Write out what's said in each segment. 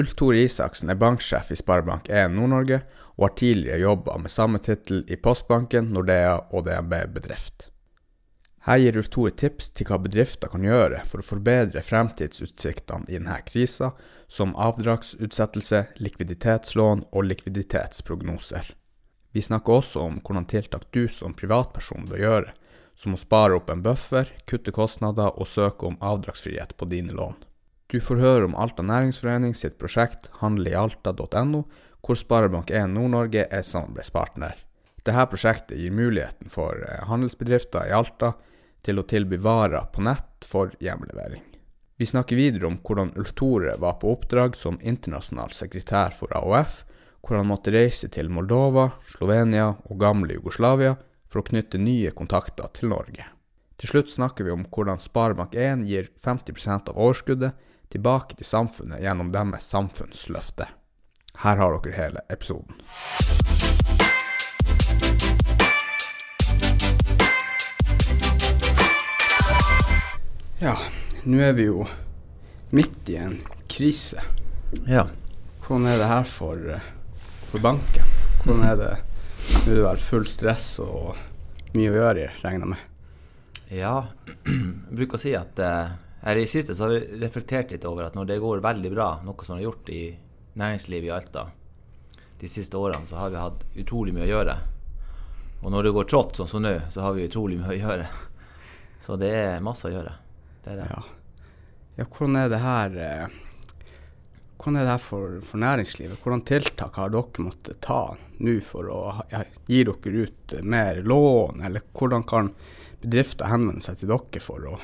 Ulf Tore Isaksen er banksjef i Sparebank1 Nord-Norge, og har tidligere jobba med samme tittel i Postbanken, Nordea og DNB Bedrift. Her gir Ulf Tore tips til hva bedrifter kan gjøre for å forbedre fremtidsutsiktene i denne krisa, som avdragsutsettelse, likviditetslån og likviditetsprognoser. Vi snakker også om hvordan tiltak du som privatperson bør gjøre, som å spare opp en buffer, kutte kostnader og søke om avdragsfrihet på dine lån. Du får høre om Alta næringsforening sitt prosjekt handleialta.no, hvor Sparebank1 Nord-Norge er samarbeidspartner. Dette prosjektet gir muligheten for eh, handelsbedrifter i Alta til å tilby varer på nett for hjemlevering. Vi snakker videre om hvordan Ulf Tore var på oppdrag som internasjonal sekretær for AOF, hvor han måtte reise til Moldova, Slovenia og gamle Jugoslavia for å knytte nye kontakter til Norge. Til slutt snakker vi om hvordan Sparebank1 gir 50% av overskuddet tilbake til samfunnet gjennom deres samfunnsløfte. Her har dere hele episoden. Ja, nå er vi jo midt i en krise. Ja. Hvordan er det her for, eh, for banken? Hvordan er det Nå er det vel full stress og mye å gjøre, regner jeg med? Ja, jeg bruker å si at eh, her I siste så har vi reflektert litt over at når det går veldig bra, noe som har gjort i næringslivet i Alta de siste årene, så har vi hatt utrolig mye å gjøre. Og når det går trått, sånn som nå, så har vi utrolig mye å gjøre. Så det er masse å gjøre. Det er det. Ja. ja hvordan er det her eh, Hvordan er det her for, for, næringslivet? Hvordan tiltak har dere måttet ta nå for å ja, gi dere ut mer lån, eller hvordan kan bedrifter henvende seg til dere for å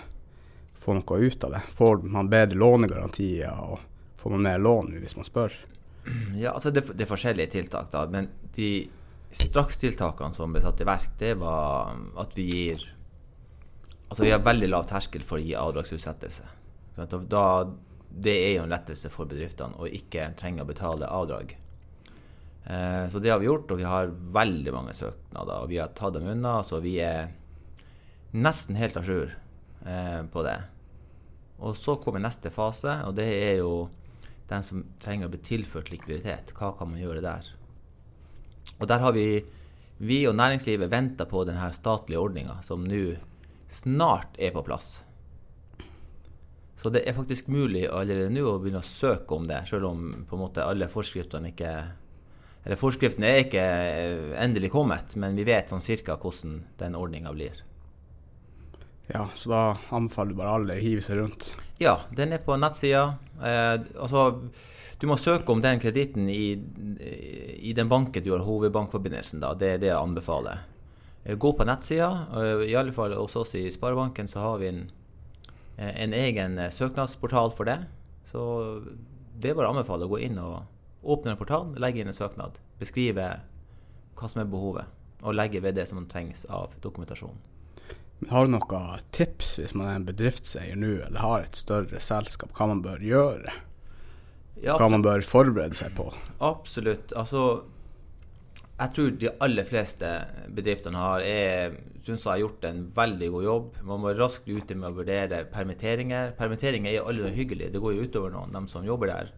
få noe ut av det? Får man bedre lånegarantier, og får man mer lån hvis man spør? Ja, altså det, det, er forskjellige tiltak, da. Men de strakstiltakene som ble satt i verk, det var at vi gir Altså vi har veldig lav terskel for å gi avdragsutsettelse. Da, det er jo en lettelse for bedriftene å ikke trenge å betale avdrag. Eh, så det har vi gjort, og vi har veldig mange søknader. Og vi har tatt dem unna, så vi er nesten helt a jour eh, på det. Og så kommer neste fase, og det er jo den som trenger å bli tilført likviditet. Hva kan man gjøre der? Og der har vi, vi og næringslivet venta på denne statlige ordninga, som nå snart er på plass. Så det er faktisk mulig allerede nå å begynne å søke om det, selv om på en måte alle forskriftene ikke Eller forskriften er ikke endelig kommet, men vi vet sånn cirka hvordan den ordninga blir. Ja, Så da anbefaler du bare alle å hive seg rundt? Ja, den er på nettsida. Eh, altså, du må søke om den kreditten i, i, den banken du har hovedbankforbindelsen. da, Det er det jeg anbefaler. Eh, gå på nettsida. Eh, I alle fall hos oss i Sparebanken så har vi en, eh, en egen søknadsportal for det. Så det er bare å anbefale å gå inn og åpne en portal, legge inn en søknad. Beskrive hva som er behovet, og legge ved det som trengs av dokumentasjon. Har du noen tips hvis man er en bedriftseier nå, eller har et større selskap, hva man bør gjøre? Ja, hva man bør forberede seg på? Absolutt. Altså, jeg tror de aller fleste bedriftene har synes jeg har gjort en veldig god jobb. Man må raskt ute med å vurdere permitteringer. Permitteringer er aldri noe hyggelig. Det går jo utover noen, dem som jobber der.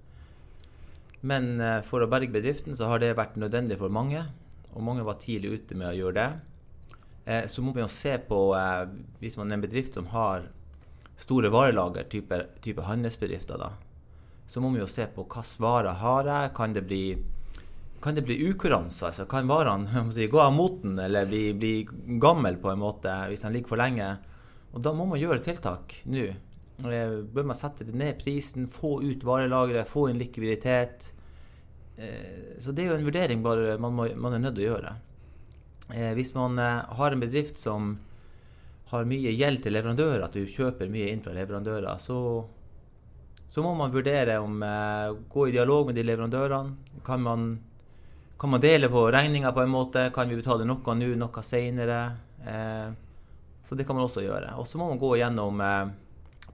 Men eh, for å berge bedriften så har det vært nødvendig for mange. Og mange var tidlig ute med å gjøre det. Eh, så må vi jo se på eh, Hvis man er en bedrift som har store varelager, type, type handelsbedrifter, da, så må vi jo se på hvilke varer har jeg. Kan det bli kan det bli ukurranse? Altså, kan varene si, gå av moten eller bli, bli, gammel på en måte hvis de ligger for lenge? Og Da må man gjøre tiltak nå. Eh, bør man sette ned prisen, få ut varelageret, få inn likviditet. Så det er jo en vurdering bare man, må, man er nødt til å gjøre. Eh, hvis man eh, har en bedrift som har mye gjeld til leverandører, at du kjøper mye inn fra leverandører, så, så må man vurdere om eh, Gå i dialog med de leverandørene. Kan man, kan man dele på regninga på en måte? Kan vi betale noe nå, noe seinere? Eh, så det kan man også gjøre. Og så må man gå gjennom eh,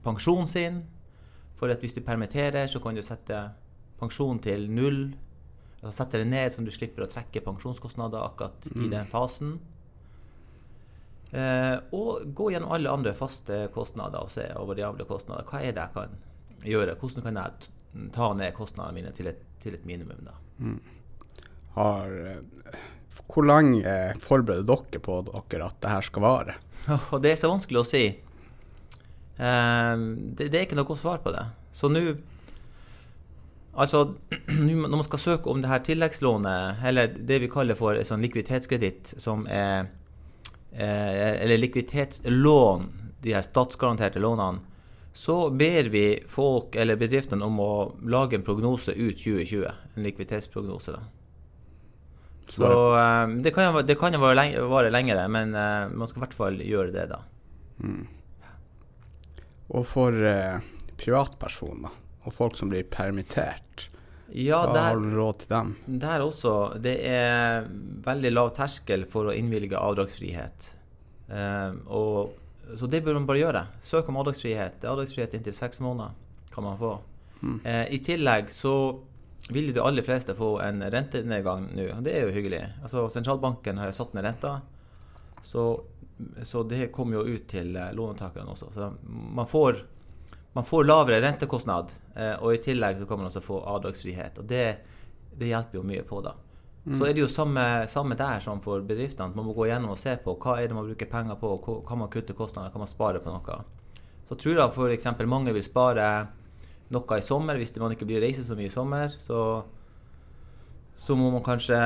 pensjonen sin. For at hvis du permitterer, så kan du sette pensjon til null altså sette det ned så du slipper å trekke pensjonskostnader akkurat mm. i den fasen. Eh, og gå gjennom alle andre faste kostnader og se over variable kostnader. Hva er det jeg kan gjøre? Hvordan kan jeg ta ned kostnadene mine til et, til et minimum. da. Mm. Har, eh, hvor lenge forbereder dere på dere at det her skal vare? Det er så vanskelig å si. Eh, det, det, er ikke noe godt svar på det. Så nå Altså, når man skal søke om det her tilleggslånet, eller det vi kaller for sånn likviditetskreditt, som er eh, Eller likviditetslån, de her statsgaranterte lånene, så ber vi folk eller bedriftene om å lage en prognose ut 2020. En likviditetsprognose. da. Så eh, det kan jo, det kan jo vare, lenge, vare lengre, men eh, man skal i hvert fall gjøre det, da. Mm. Og for uh, privatpersoner og folk som blir permittert, ja, hva der, har du råd til dem? Der også. Det er veldig lav terskel for å innvilge avdragsfrihet. Eh, og, så det bør man bare gjøre. Søk om avdragsfrihet. Avdragsfrihet inntil seks måneder kan man få. Mm. I tillegg så vil de aller fleste få en rentenedgang nå. Det er jo hyggelig. Altså, sentralbanken har jo satt ned renta, så, så det kommer jo ut til eh, låntakerne også. Så man får, man får lavere rentekostnad, eh, og i tillegg så kan man også få avdragsfrihet. Og det, det hjelper jo mye på, da. Mm. Så er det jo samme, samme, der som for bedriftene. Man må gå gjennom og se på hva er det man bruker penger på, kan man kutte kostnader, kan man spare på noe. Så tror jeg f.eks. mange vil spare noe i sommer. Hvis man ikke blir reise så mye i sommer, så, så må man kanskje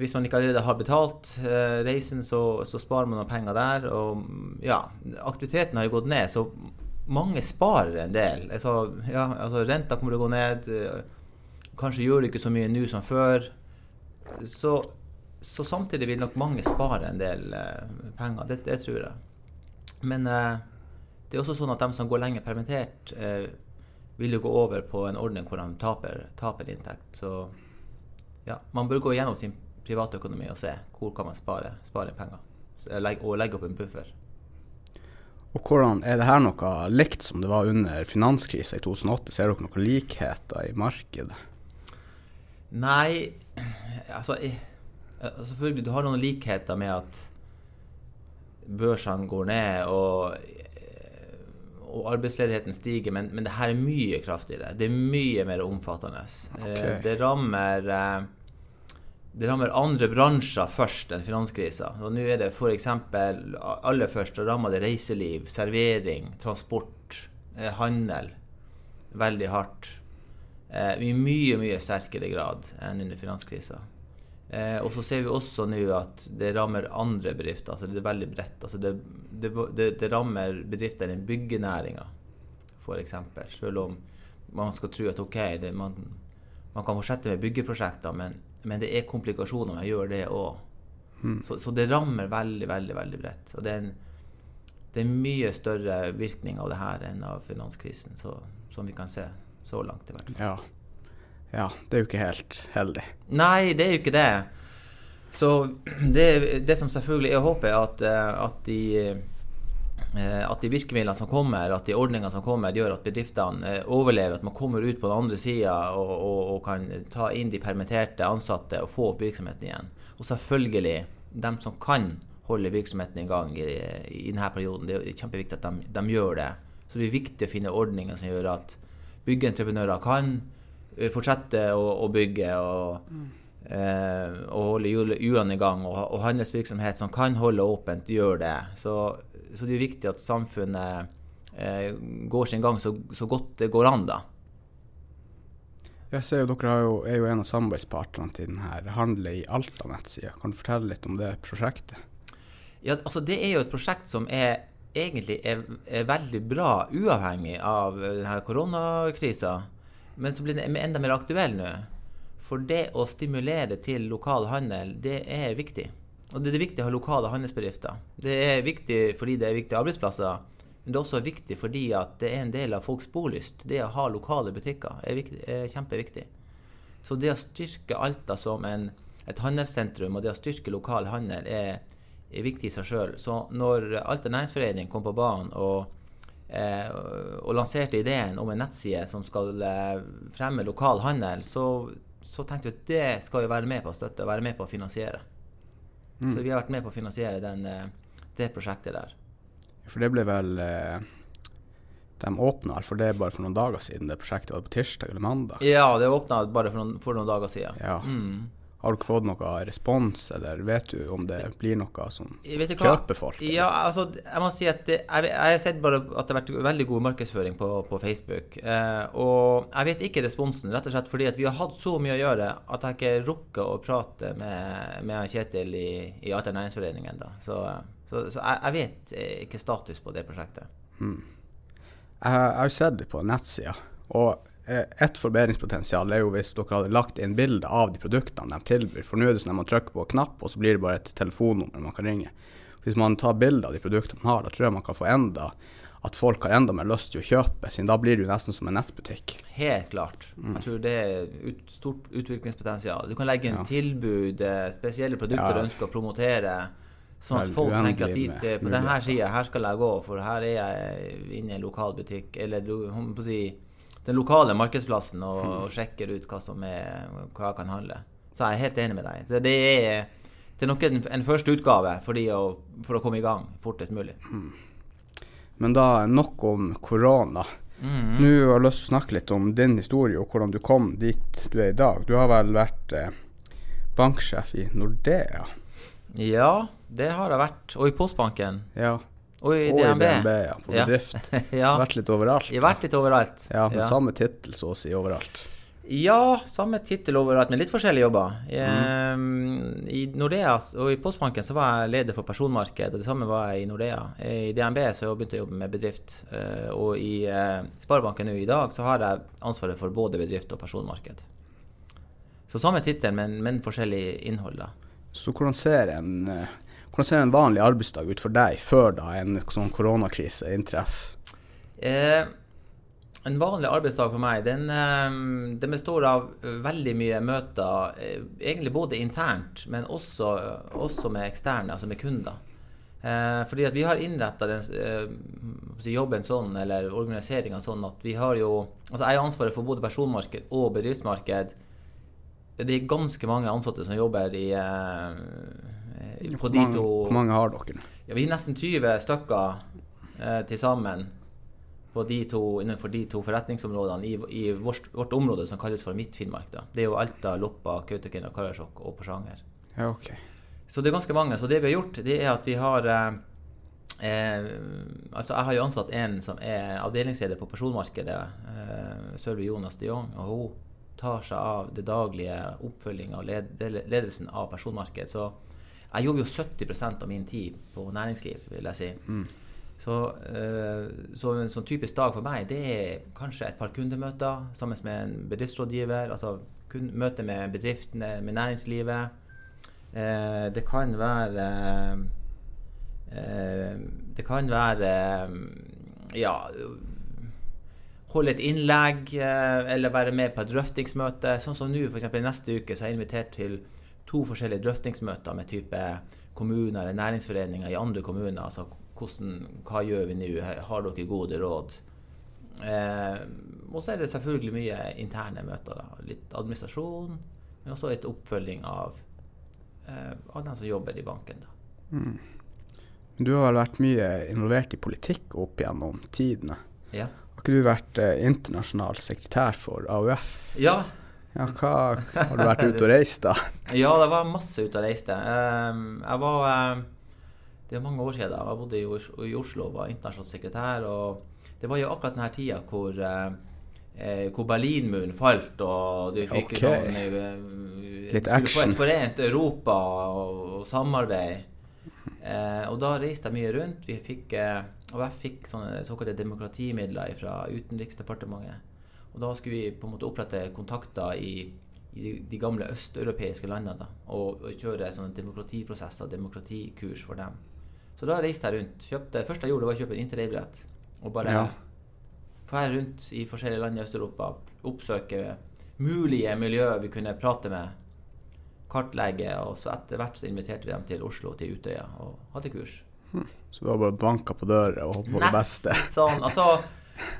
Hvis man ikke allerede har betalt eh, reisen, så, så, sparer man noen penger der. Og ja, aktiviteten har jo gått ned, så mange sparer en del. Altså, ja, altså renta kommer til å gå ned. Kanskje gjør du ikke så mye nå som før. Så, så, samtidig vil nok mange spare en del eh, penger. Det, det, tror jeg. Men eh, det er også sånn at de som går lenge permittert, eh, vil jo gå over på en ordning hvor de taper, taper inntekt. Så ja, man bør gå gjennom sin private økonomi og se hvor kan man spare, spare penger. Og legge opp en buffer. Og hvordan, Er det her noe likt som det var under finanskrisa i 2008? Ser dere noen likheter i markedet? Nei, altså Selvfølgelig, du har noen likheter med at børsene går ned, og og arbeidsledigheten stiger, men, men det her er mye kraftigere. Det er mye mer omfattende. Eh, okay. Det rammer eh, det rammer andre bransjer først enn finanskrisa. Og nå er det f.eks. aller først så rammer det reiseliv, servering, transport, eh, handel veldig hardt. I mye, mye sterkere grad enn under finanskrisa. Eh, og så ser vi også nå at det rammer andre bedrifter. altså Det er veldig bredt. altså Det, det, det, det rammer bedrifter i byggenæringa, f.eks. Selv om man skal tro at ok, man, man, kan fortsette med byggeprosjekter, men, men, det er komplikasjoner med å gjøre det òg. Mm. Så, så, det rammer veldig, veldig veldig bredt. Og det er, en, det er mye større virkning av det her enn av finanskrisen, så, som vi kan se så langt, i hvert fall. Ja. Ja, det er jo ikke helt heldig. Nei, det er jo ikke det. Så det, det som selvfølgelig er håpet, er at, eh, at de at de virkemidlene som kommer, at de ordningene som kommer, gjør at bedriftene eh, overlever. At man kommer ut på den andre sida og, og, og, kan ta inn de permitterte ansatte og få opp virksomheten igjen. Og selvfølgelig dem som kan holde virksomheten i gang i, i denne perioden. Det er kjempeviktig at de, de, gjør det. Så det er viktig å finne ordninger som gjør at byggeentreprenører kan Eh, fortsette å, å bygge og, mm. eh, og holde hjulene i gang. Og, og, handelsvirksomhet som kan holde åpent, gjør det. Så, så det er viktig at samfunnet eh, går sin gang så, så, godt det går an, da. Jeg ser jo Dere jo, er jo en av samarbeidspartnerne til denne Handle i Alta-nettsida. Kan du fortelle litt om det prosjektet? Ja, altså Det er jo et prosjekt som er egentlig er, er veldig bra, uavhengig av denne koronakrisa. Men så blir den enda mer aktuell nå. For det å stimulere til lokal handel, det er viktig. Og det er viktig å ha lokale handelsbedrifter. Det er viktig fordi det er viktige arbeidsplasser. Men det er også viktig fordi at det er en del av folks bolyst. Det å ha lokale butikker er, viktig, er kjempeviktig. Så det å styrke Alta som en, et handelssentrum og det å styrke lokal handel er, er viktig i seg sjøl. Så når Alta næringsforening kom på banen og eh, og lanserte ideen om en nettside som skal eh, fremme lokal handel, så, så, tenkte vi at det skal vi være med på å støtte og være med på å finansiere. Mm. Så vi har vært med på å finansiere den, eh, det prosjektet der. For det ble vel eh, De åpna, for det bare for noen dager siden. Det prosjektet var på tirsdag eller mandag. Ja, det åpna bare for noen, for noen dager siden. Ja. Mm. Har du fått noe respons, eller vet du om det blir noe som kjøper folk? eller? Ja, altså, jeg må si at det, jeg, jeg har sett bare at det har vært veldig god markedsføring på, på Facebook. Eh, og jeg vet ikke responsen, rett og slett fordi vi har hatt så mye å gjøre at jeg ikke rukker å prate med, med Kjetil i, i Alta næringsforening ennå. Så, så, så jeg, jeg vet eh, ikke status på det prosjektet. Jeg har jeg har sett det på nettsida, og et forbedringspotensial er jo hvis dere hadde lagt inn bilde av de produktene de tilbyr. For nå er det sånn at man trykker på en knapp, og så blir det bare et telefonnummer man kan ringe. Hvis man tar bilde av de produktene man har, da tror jeg man kan få enda at folk har enda mer lyst til å kjøpe, siden da blir det jo nesten som en nettbutikk. Helt klart. Jeg tror det er ut, stort utviklingspotensial. Du kan legge inn Ja. tilbud, eh, spesielle produkter Ja. du ønsker å promotere. Sånn at folk tenker at dit, eh, på denne sida her skal jeg gå, for her er jeg inne i en lokal butikk. Eller du, må si, den lokale markedsplassen og, Mm. og sjekker ut hva som er hva jeg kan handle. Så jeg er helt enig med deg. Så det er, det er nok en, en første utgave for, å, for å komme i gang fortest mulig. Men da nok om korona. Mm. Nå har jeg lyst til å snakke litt om din historie og hvordan du kom dit du er i dag. Du har vel vært eh, banksjef i Nordea? Ja, det har jeg vært. Og i Postbanken. Ja. Og i og DNB. i DNB, ja. På Ja. bedrift. ja. Vært litt overalt. Jeg har vært litt overalt. Ja, med samme tittel så å si overalt. Ja, samme tittel overalt, men litt forskjellige jobber. Mm. I, I Nordea og i Postbanken så var jeg leder for personmarked, og det samme var jeg i Nordea. I DNB så begynte jeg å jobbe med bedrift, eh, og i eh, Sparebanken nå i dag så har jeg ansvaret for både bedrift og personmarked. Så samme tittel, men, men forskjellig innhold, da. Så hvordan ser en, eh, hvordan ser en vanlig arbeidsdag ut for deg før da en sånn koronakrise inntreffer? Eh, en vanlig arbeidsdag for meg, den, eh, den består av veldig mye møter. Eh, egentlig både internt, men også, også med eksterne, altså med kunder. Eh, fordi at vi har innretta eh, jobben sånn, eller organiseringa sånn at vi har jo Altså jeg har ansvaret for både personmarked og bedriftsmarked. Det er ganske mange ansatte som jobber i, eh, Hvor mange, hvor mange har dere nå? ja, vi er nesten 20 stykker eh, til sammen på de to, innenfor de to forretningsområdene i, i vårt, vårt område som kalles for Midt-Finnmark. Det er jo Alta, Loppa, Kautokeino, Karasjok og Porsanger. Ja, okay. Så det er ganske mange. Så det vi har gjort, det er at vi har eh, eh, Altså, jeg har jo ansatt en som er avdelingsleder på personmarkedet, eh, Sølvi Jonas de Jong, og hun tar seg av det daglige oppfølging av led, ledelsen av personmarked. Så jeg jobber jo 70% av min tid på næringsliv, vil jeg si. Så, eh, så en sånn typisk dag for meg, det er kanskje et par kundemøter sammen med en bedriftsrådgiver. Altså kun, møte med bedriftene, med næringslivet. Eh, det kan være eh, Det kan være eh, ja holde et innlegg eh, eller være med på et drøftingsmøte. Sånn som nå, f.eks. neste uke, så er jeg invitert til to forskjellige drøftingsmøter med type kommuner eller næringsforeninger i andre kommuner. altså hvordan, Hva gjør vi nå? Har dere gode råd? Eh, og så er det selvfølgelig mye interne møter. da, Litt administrasjon, men også litt oppfølging av, eh, av dem som jobber i banken. da. Mm. Du har vel vært mye involvert i politikk opp gjennom tidene. Ja. Har ikke du vært eh, internasjonal sekretær for AUF? ja, Ja, hva har du vært ute og reist da? Ja, det var masse ute og reiste. Ehm, jeg var ehm, Det er mange år siden. Jeg bodde i, i Oslo og var internasjonal sekretær. Og det var jo akkurat denne tida hvor, eh, eh, hvor Berlinmuren falt, og du fikk okay. litt sånn eh, Litt få action. et forent Europa og, og samarbeid. Eh, og da reiste jeg mye rundt. Vi fikk, eh, og jeg fikk sånne såkalte demokratimidler fra Utenriksdepartementet. Og da skulle vi på en måte opprette kontakter i, i de, gamle østeuropeiske landene. Da, og, og kjøre sånne demokratiprosesser, demokratikurs for dem. Så da reiste jeg rundt. Kjøpte, første jeg gjorde, var å kjøpe en interrailbillett. Og bare Ja. fære rundt i forskjellige land i Øst-Europa. Oppsøke mulige miljøer vi kunne prate med. Kartlegge. Og så etter hvert så inviterte vi dem til Oslo, til Utøya, og hadde kurs. Så du har bare banka på døra og håpet på det beste? Nesten sånn. Altså,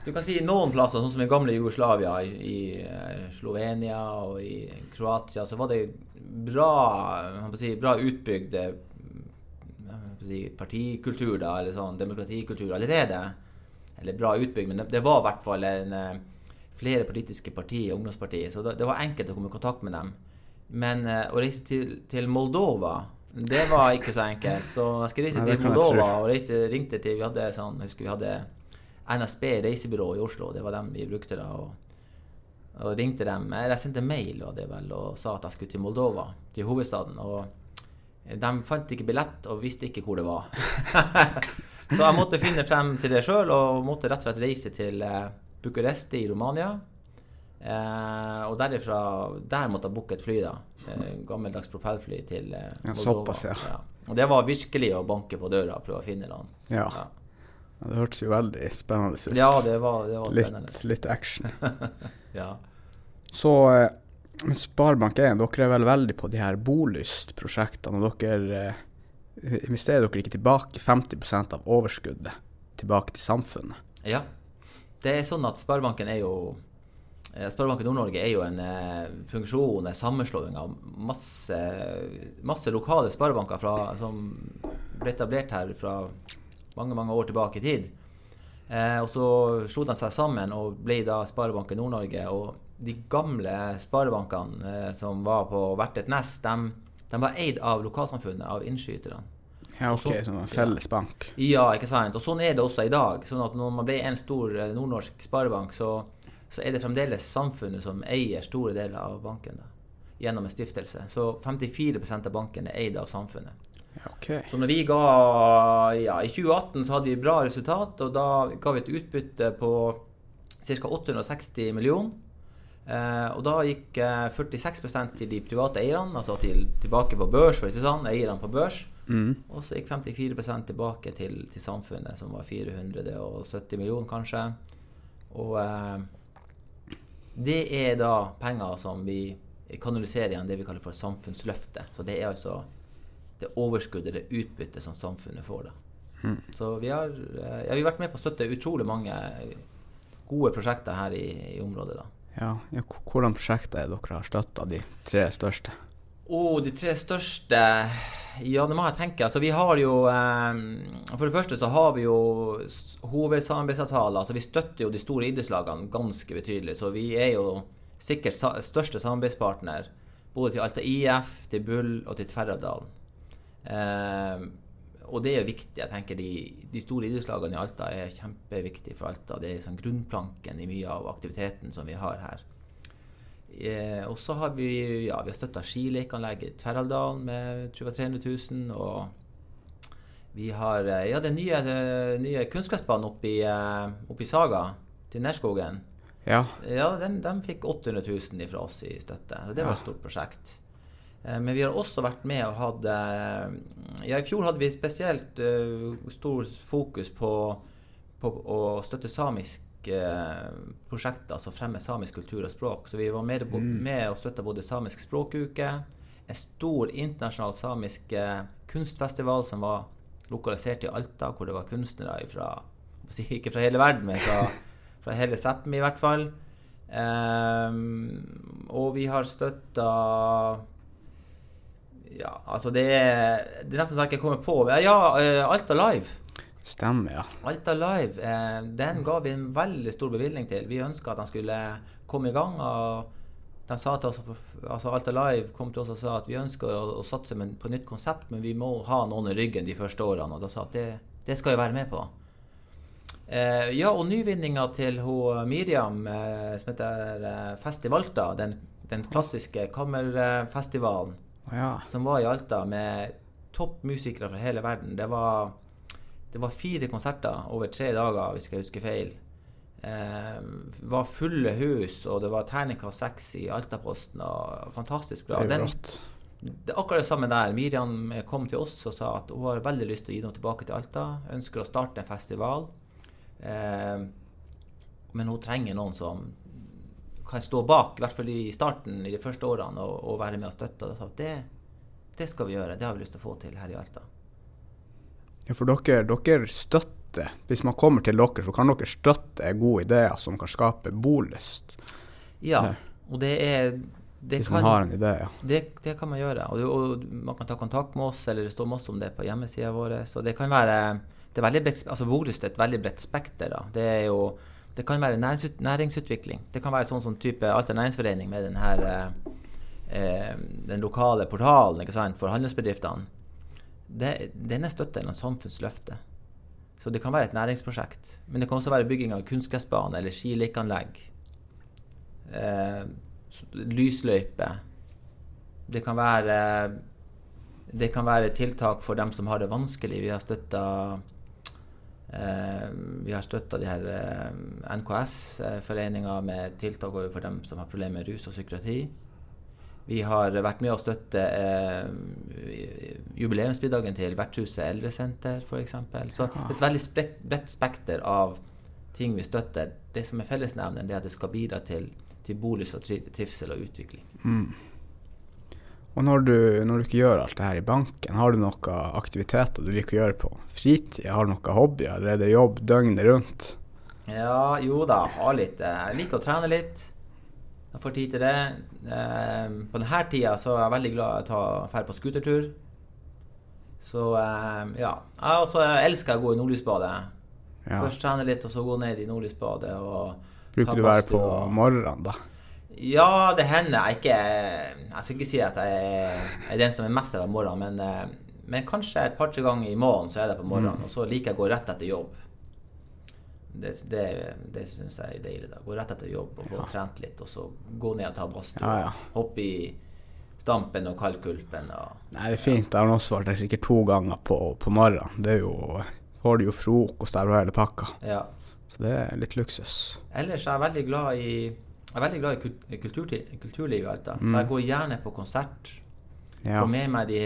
du kan si noen plasser, sånn som i gamle Jugoslavia, i, i eh, Slovenia og i Kroatia, så var det bra, si, bra utbygd eh, si, partikultur, da, eller sånn demokratikultur allerede. eller bra utbygd, men det, det var i hvert fall en, eh, flere politiske partier, ungdomspartier, så det, det, var enkelt å komme i kontakt med dem. Men å reise til, til, Moldova, det var ikke så enkelt. Så jeg skulle reise Nei, til Moldova og reise, ringte til Vi hadde sånn, jeg husker vi hadde NSB reisebyrå i Oslo, det var dem vi brukte da. og, og ringte dem, Jeg sendte mail og, det vel, og sa at jeg skulle til Moldova, til hovedstaden. og De fant ikke billett og visste ikke hvor det var. Så jeg måtte finne frem til det sjøl, og måtte rett og slett reise til eh, Bucuresti i Romania. Eh, og derifra Der måtte jeg booke et fly, da. Eh, gammeldags propellfly til eh, ja, såpass, ja. ja. Og det var virkelig å banke på døra og prøve å finne noen. Ja. ja. Det hørtes jo veldig spennende ut. Ja, det var, det var spennende. Litt, litt action. ja. Så eh, Sparebank1, dere er vel veldig på de her bolyst-prosjektene. Og dere eh, investerer dere ikke tilbake 50% av overskuddet tilbake til samfunnet? Ja. Det er sånn at Sparebanken er jo eh, Sparebanken Nord-Norge er jo en eh, funksjon, en sammenslåing av masse, masse lokale sparebanker fra, som ble etablert her fra mange mange år tilbake i tid. Eh, og Så slo de seg sammen og ble da Sparebanken Nord-Norge. Og de gamle sparebankene eh, som var på hvert et nest, de de var eid av lokalsamfunnet, av innskyterne. Ja, ok, sånn en felles bank. Ja, ikke sant. Og sånn er det også i dag. sånn at når man ble en stor eh, nordnorsk sparebank, så, så, er det fremdeles samfunnet som eier store deler av banken da, gjennom en stiftelse. Så 54% av banken er eid av samfunnet. Okay. Så når vi ga ja, I 2018 så hadde vi bra resultat, og da ga vi et utbytte på ca. 860 millioner. Eh, og da gikk eh, 46% til de private eierne, altså til, tilbake på børs, for å si sånn, eierne på børs. Mm. Og så gikk 54% tilbake til, til, samfunnet, som var 470 millioner, kanskje. Og eh, det er da penger som vi kanaliserer igjen det vi kaller for samfunnsløftet. Så det er altså det overskuddet, det utbyttet som samfunnet får da. Mm. Så vi har, eh, ja, vi har vært med på å støtte utrolig mange gode prosjekter her i, i området. da. Ja, ja, Hvordan prosjekter er dere har støtta, de tre største? Oh, de tre største Ja, det må jeg tenke. Altså, vi har jo eh, For det første så har vi jo hovedsamarbeidsavtaler. Altså, vi støtter jo de store idrettslagene ganske betydelig. Så vi er jo sikkert største samarbeidspartner både til Alta IF, til Bull og til Tverradalen. Eh, og det er viktig. jeg tenker De, de store idrettslagene i Alta er kjempeviktige for Alta. Det er liksom grunnplanken i mye av aktiviteten som vi har her. Eh, og så har vi ja, vi har støtta skilekeanlegget i Tverraldalen med 300 000. Og vi har eh, ja, den nye, den nye kunstgressbanen oppe i Saga, til Nerskogen. Ja. ja den, de fikk 800 000 fra oss i støtte. Det var et stort prosjekt. Eh, men vi har også vært med og hatt eh, Ja, i fjor hadde vi spesielt uh, stor fokus på, på, å støtte samiske prosjekter, altså fremme samisk kultur og språk. Så vi var med, mm. med og støtta både Samisk språkuke, en stor internasjonal samisk kunstfestival som var lokalisert i Alta, hvor det var kunstnere fra Ikke fra hele verden, men fra, fra hele Sápmi i hvert fall. Um, og vi har støtta ja, altså det er, det er nesten så jeg ikke kommer på. Ja, Alt Alta Live. Stemmer, ja. Alta Live, eh, den ga vi en veldig stor bevilgning til. Vi ønska at den skulle komme i gang. og de sa til oss, altså Alta Live kom til oss og sa at vi ønsker å, å satse på nytt konsept, men vi må ha noen i ryggen de første årene. Og da sa at det, det skal vi være med på. Eh, ja, og nyvinninga til hun Miriam, eh, som heter eh, Festivalta, den, den klassiske kammerfestivalen ja. som var i Alta med toppmusikere fra hele verden. Det var, det var, fire konserter over tre dager, hvis jeg husker feil. Eh, var fulle hus, og det var terningkast seks i Altaposten. og Fantastisk bra. Det rått. Det er akkurat det samme der. Miriam kom til oss og sa at hun har veldig lyst til å gi noe tilbake til Alta. Ønsker å starte en festival. Eh, men hun trenger noen som kan stå bak, i hvert fall i starten, i de første årene, og, og være med og støtte. Og sa det, det, skal vi gjøre. Det har vi lyst til å få til her i Alta. Ja, for dere, dere støtter Hvis man kommer til dere, så kan dere støtte gode ideer som kan skape bolyst. Ja, og det er det Hvis man har en idé, ja. Det, det kan man gjøre. Og, og, man kan ta kontakt med oss, eller det står masse om det på hjemmesida vår. Så det kan være det er veldig bredt, altså Bolyst er et veldig bredt spekter. da. Det er jo det kan være næringsut, næringsutvikling. Det kan være sånn som type Alta næringsforening med den eh, eh, den lokale portalen sant, for handelsbedriftene. Det, den er støtta gjennom Samfunnsløftet. Så det kan være et næringsprosjekt. Men det kan også være bygging av kunstgressbane eller skilekkeanlegg. Eh, lysløype. Det kan være det kan være tiltak for dem som har det vanskelig. Vi har støtta vi har støtta de her eh, NKS-foreninga med tiltak overfor dem som har problemer med rus og psykiatri. Vi har vært med å støtte eh, jubileumsmiddagen til Vertshuset eldresenter f.eks. Så et veldig bredt spekter av ting vi støtter. Det som er fellesnevneren, er at det skal bidra til, til bolyst og trivsel og utvikling. Mm. Og når du, når du, ikke gjør alt det her i banken, har du noen aktiviteter du liker å gjøre på fritid? Har du noen hobbyer, eller er det jobb døgnet rundt? Ja, jo da, har litt. Jeg liker å trene litt. Jeg får tid til det. Eh, på denne tida så er jeg veldig glad i å dra på skutertur. Så eh, ja. Jeg også elsker jeg å gå i nordlysbadet. Ja. Først trene litt, og så gå ned i nordlysbadet. Bruker du å være på og... morgenen, da? Ja, det hender. Jeg ikke Jeg skal ikke si at jeg er den som er mest av om morgenen, men, eh, men kanskje et par-tre ganger i måneden så er det på morgenen. Mm. Og så liker jeg å gå rett etter jobb. Det, det, det syns jeg er deilig. da. Gå rett etter jobb og få ja. trent litt, og så gå ned og ta badstue. Ja, ja. Hoppe i Stampen og Kaldkulpen. Og, Nei, det er fint. Jeg har også vært der sikkert to ganger på, på morgenen. Det er jo Får du jo frokost der og hele pakka. Ja. Så det er litt luksus. Ellers er jeg veldig glad i jeg er veldig glad i kultur, kulturlivet i Alta. Mm. Så jeg går gjerne på konsert. Ja. Får med meg de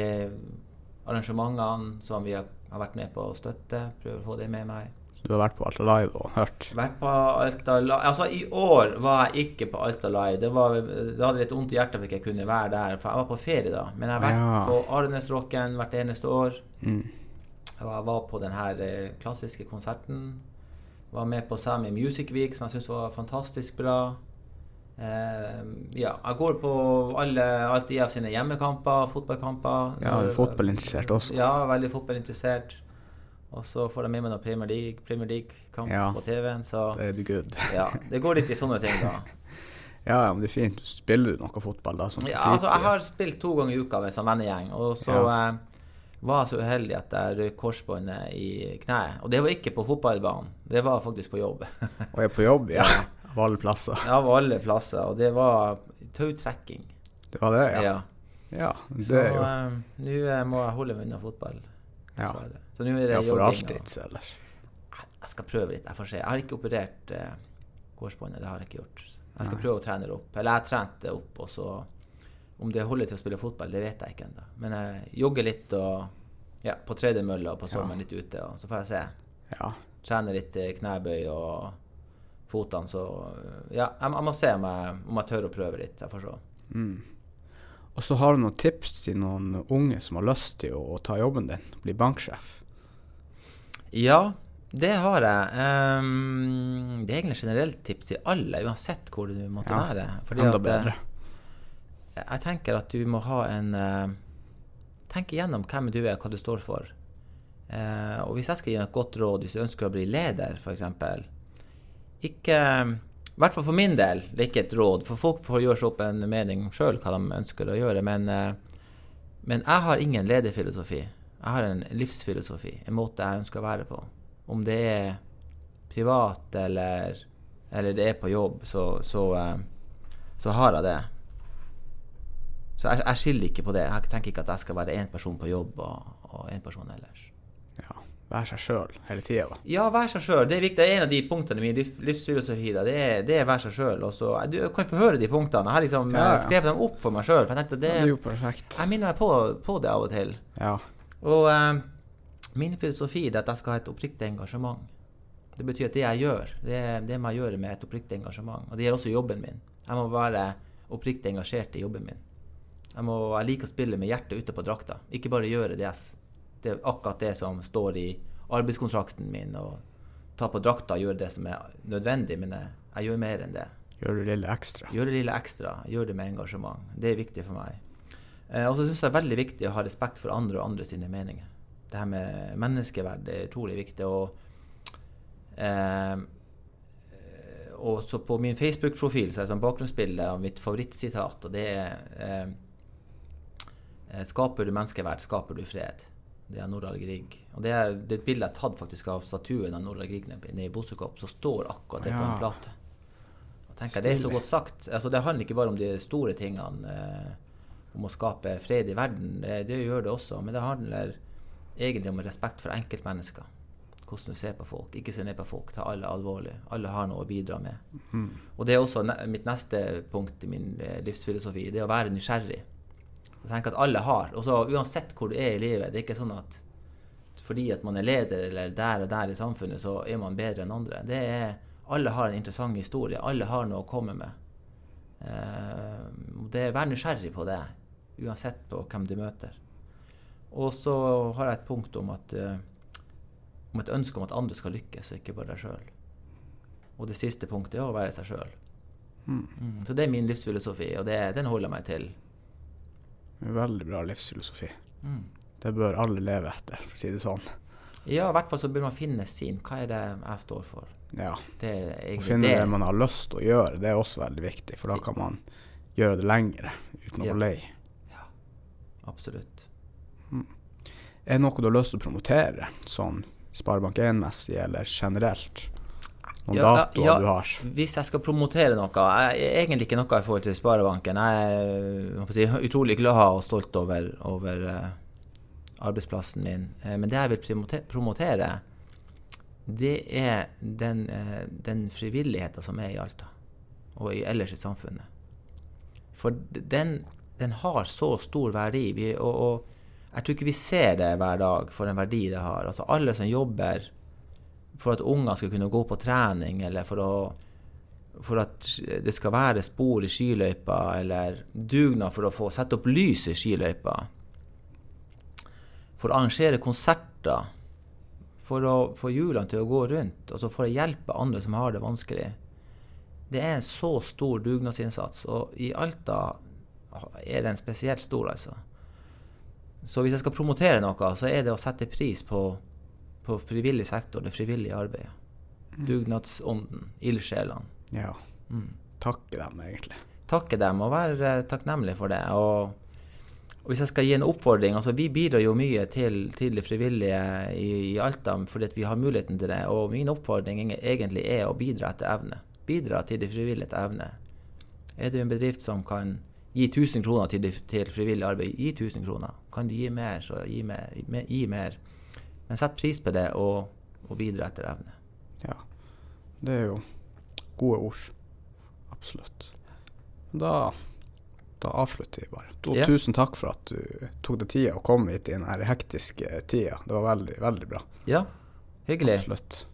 arrangementene som vi har, har, vært med på å støtte. Prøver å få det med meg. Så du har vært på Alta Live og hørt? Vært på Alta Live Altså, i år var jeg ikke på Alta Live. Det, var, det hadde litt vondt i hjertet for ikke jeg kunne være der, for jeg var på ferie da. Men jeg har vært ja. på Arnesrocken hvert eneste år. Mm. Jeg var på den her eh, klassiske konserten. Var med på Sami Music Week, som jeg syns var fantastisk bra. Uh, ja, jeg går på alle, alt av sine hjemmekamper, fotballkamper. Ja, du er fotballinteressert også? Ja, veldig fotballinteressert. Og så får jeg med meg noen Premier League-kamp League ja, på TV-en. Så det er du good. ja, det går litt i sånne ting, da. ja, men det er fint. Spiller du noe fotball da? ja, altså, jeg har spilt to ganger i uka med en vennegjeng. Og så ja. eh, var jeg så uheldig at jeg røk korsbåndet i kneet. Og det var ikke på fotballbanen, det var faktisk på jobb. og er på jobb, ja. Av alle plasser? Ja, av alle plasser. Og det var tautrekking. Det var det, ja? Ja. ja det så uh, nå uh, må jeg holde meg unna fotball. Ja. Så nå er det ja, for alltid, eller? Jeg skal prøve litt. Jeg får se. Jeg har ikke operert uh, gårdsbåndet. Det har jeg ikke gjort. Jeg skal Nei. prøve å trene det opp. Eller jeg har trent det opp, og så Om det holder til å spille fotball, det vet jeg ikke ennå. Men jeg jogger litt og ja, på tredemølla og på sommeren ja. litt ute, og så får jeg se. Ja. Trene litt knebøy og fotene. Så ja, jeg, jeg, må se om jeg, om jeg tør å prøve litt. Jeg får se. Mm. Og så har du noen tips til noen unge som har lyst til å, å ta jobben din, bli banksjef? Ja, det har jeg. Um, det er egentlig generelt tips til alle, uansett hvor du måtte ja, være. Fordi enda at, bedre. Eh, jeg tenker at du må ha en uh, Tenk igjennom hvem du er, hva du står for. Uh, og hvis jeg skal gi deg et godt råd hvis du ønsker å bli leder, f.eks., ikke i hvert fall for min del, det er ikke et råd, for folk får gjøre seg opp en mening sjøl hva de ønsker å gjøre. Men, eh, men, jeg har ingen lederfilosofi. Jeg har en livsfilosofi, en måte jeg ønsker å være på. Om det er privat eller, eller det er på jobb, så, så, eh, så har jeg det. Så jeg, jeg, skiller ikke på det. Jeg tenker ikke at jeg skal være én person på jobb og én person ellers være seg sjøl hele tida? Ja, være seg sjøl. Det er viktig. Det er en av de punktene i min livsfilosofi. Det er, det er være seg sjøl. Du kan få høre de punktene. Jeg har liksom ja, ja. skrevet dem opp for meg sjøl. Ja, det er jo perfekt. Jeg minner meg på, på, det av og til. Ja. Og um, min filosofi er at jeg skal ha et oppriktig engasjement. Det betyr at det jeg gjør, det, det må jeg gjøre med et oppriktig engasjement. Og det gjelder også jobben min. Jeg må være oppriktig engasjert i jobben min. Jeg, må, jeg liker å spille med hjertet ute på drakta. Ikke bare gjøre det jeg det er akkurat det som står i arbeidskontrakten min. og Ta på drakta og gjøre det som er nødvendig, men jeg, jeg gjør mer enn det. Gjør det lille ekstra. Gjør det lille ekstra. Gjør det med engasjement. Det er viktig for meg. Eh, og så syns jeg det er veldig viktig å ha respekt for andre og andre sine meninger. det her med menneskeverd er utrolig viktig. Og, eh, og så på min Facebook-profil så er det sånn bakgrunnsbilde av mitt favorittsitat, og det er eh, eh, Skaper du menneskeverd, skaper du fred. Det er Nordahl Grieg. Og det er, det er et bilde jeg har tatt faktisk av statuen av Nordahl Grieg nede i Bosekop, som står akkurat det på en plate. Og tenker Det er så godt sagt. Altså, det handler ikke bare om de store tingene, eh, om å skape fred i verden. Det, det, gjør det også. Men det handler egentlig om respekt for enkeltmennesker. Hvordan du ser på folk. Ikke se ned på folk. Ta alle alvorlig. Alle har noe å bidra med. Mm. Og det er også ne mitt neste punkt i min eh, livsfilosofi. Det er å være nysgjerrig. Jeg tenker at alle har. Og så Uansett hvor du er i livet. Det er ikke sånn at fordi at man er leder eller der og der i samfunnet, så er man bedre enn andre. Det er, alle har en interessant historie. Alle har noe å komme med. Eh, det Vær nysgjerrig på det, uansett på hvem du møter. Og så har jeg et punkt om, at, uh, om et ønske om at andre skal lykkes, ikke bare deg sjøl. Og det siste punktet er å være seg sjøl. Mm. Mm, så det er min livsfilosofi, og det, den holder jeg meg til. Veldig bra livsfilosofi. Mm. Det bør alle leve etter, for å si det sånn. Ja, i hvert fall så bør man finne sin. Hva er det jeg står for? Ja. Det å finne det. det man har lyst til å gjøre, det er også veldig viktig. For da kan man gjøre det lengre uten å ja. lei. Ja, absolutt. Mm. Er det noe du har lyst til å promotere, sånn Sparebank1-messig eller generelt? Noen ja, datoer ja, du har? Hvis jeg skal promotere noe jeg, er Egentlig ikke noe i forhold til Sparebanken. Jeg er utrolig glad og stolt over, over uh, arbeidsplassen min. Uh, men det jeg vil promotere, det er den, uh, den frivilligheten som er i Alta, og i, ellers i samfunnet. For den, den har så stor verdi. Vi, og, og, jeg tror ikke vi ser det hver dag for en verdi det har. Altså Alle som jobber for at unger skal kunne gå på trening, eller for, å, for at det skal være spor i skiløypa, eller dugnad for å få sette opp lys i skiløypa. For å arrangere konserter. For å få hjulene til å gå rundt. Altså for å hjelpe andre som har det vanskelig. Det er en så stor dugnadsinnsats, og i Alta er den spesielt stor, altså. Så hvis jeg skal promotere noe, så er det å sette pris på, på frivillig sektor, det frivillige arbeidet. Mm. Dugnadsånden, ildsjelene. Ja. Mm. Takke dem, egentlig. Takke dem, og være takknemlig for det. Og, og, hvis jeg skal gi en oppfordring altså Vi bidrar jo mye til, til det frivillige i, i Alta fordi vi har muligheten til det. Og min oppfordring egentlig er å bidra etter evne. Bidra til det frivillige etter evne. Er du en bedrift som kan gi 1000 kroner til, til, frivillig arbeid, gi 1000 kroner. Kan du gi mer, så gi mer. Gi mer. Men sett pris på det, og, og videre etter evne. Ja. Det er jo gode ord. Absolutt. Da, da avslutter vi bare. Og ja. tusen takk for at du tok deg tida og kom hit i denne hektiske tida. Det var veldig, veldig bra. Ja, hyggelig. Absolutt.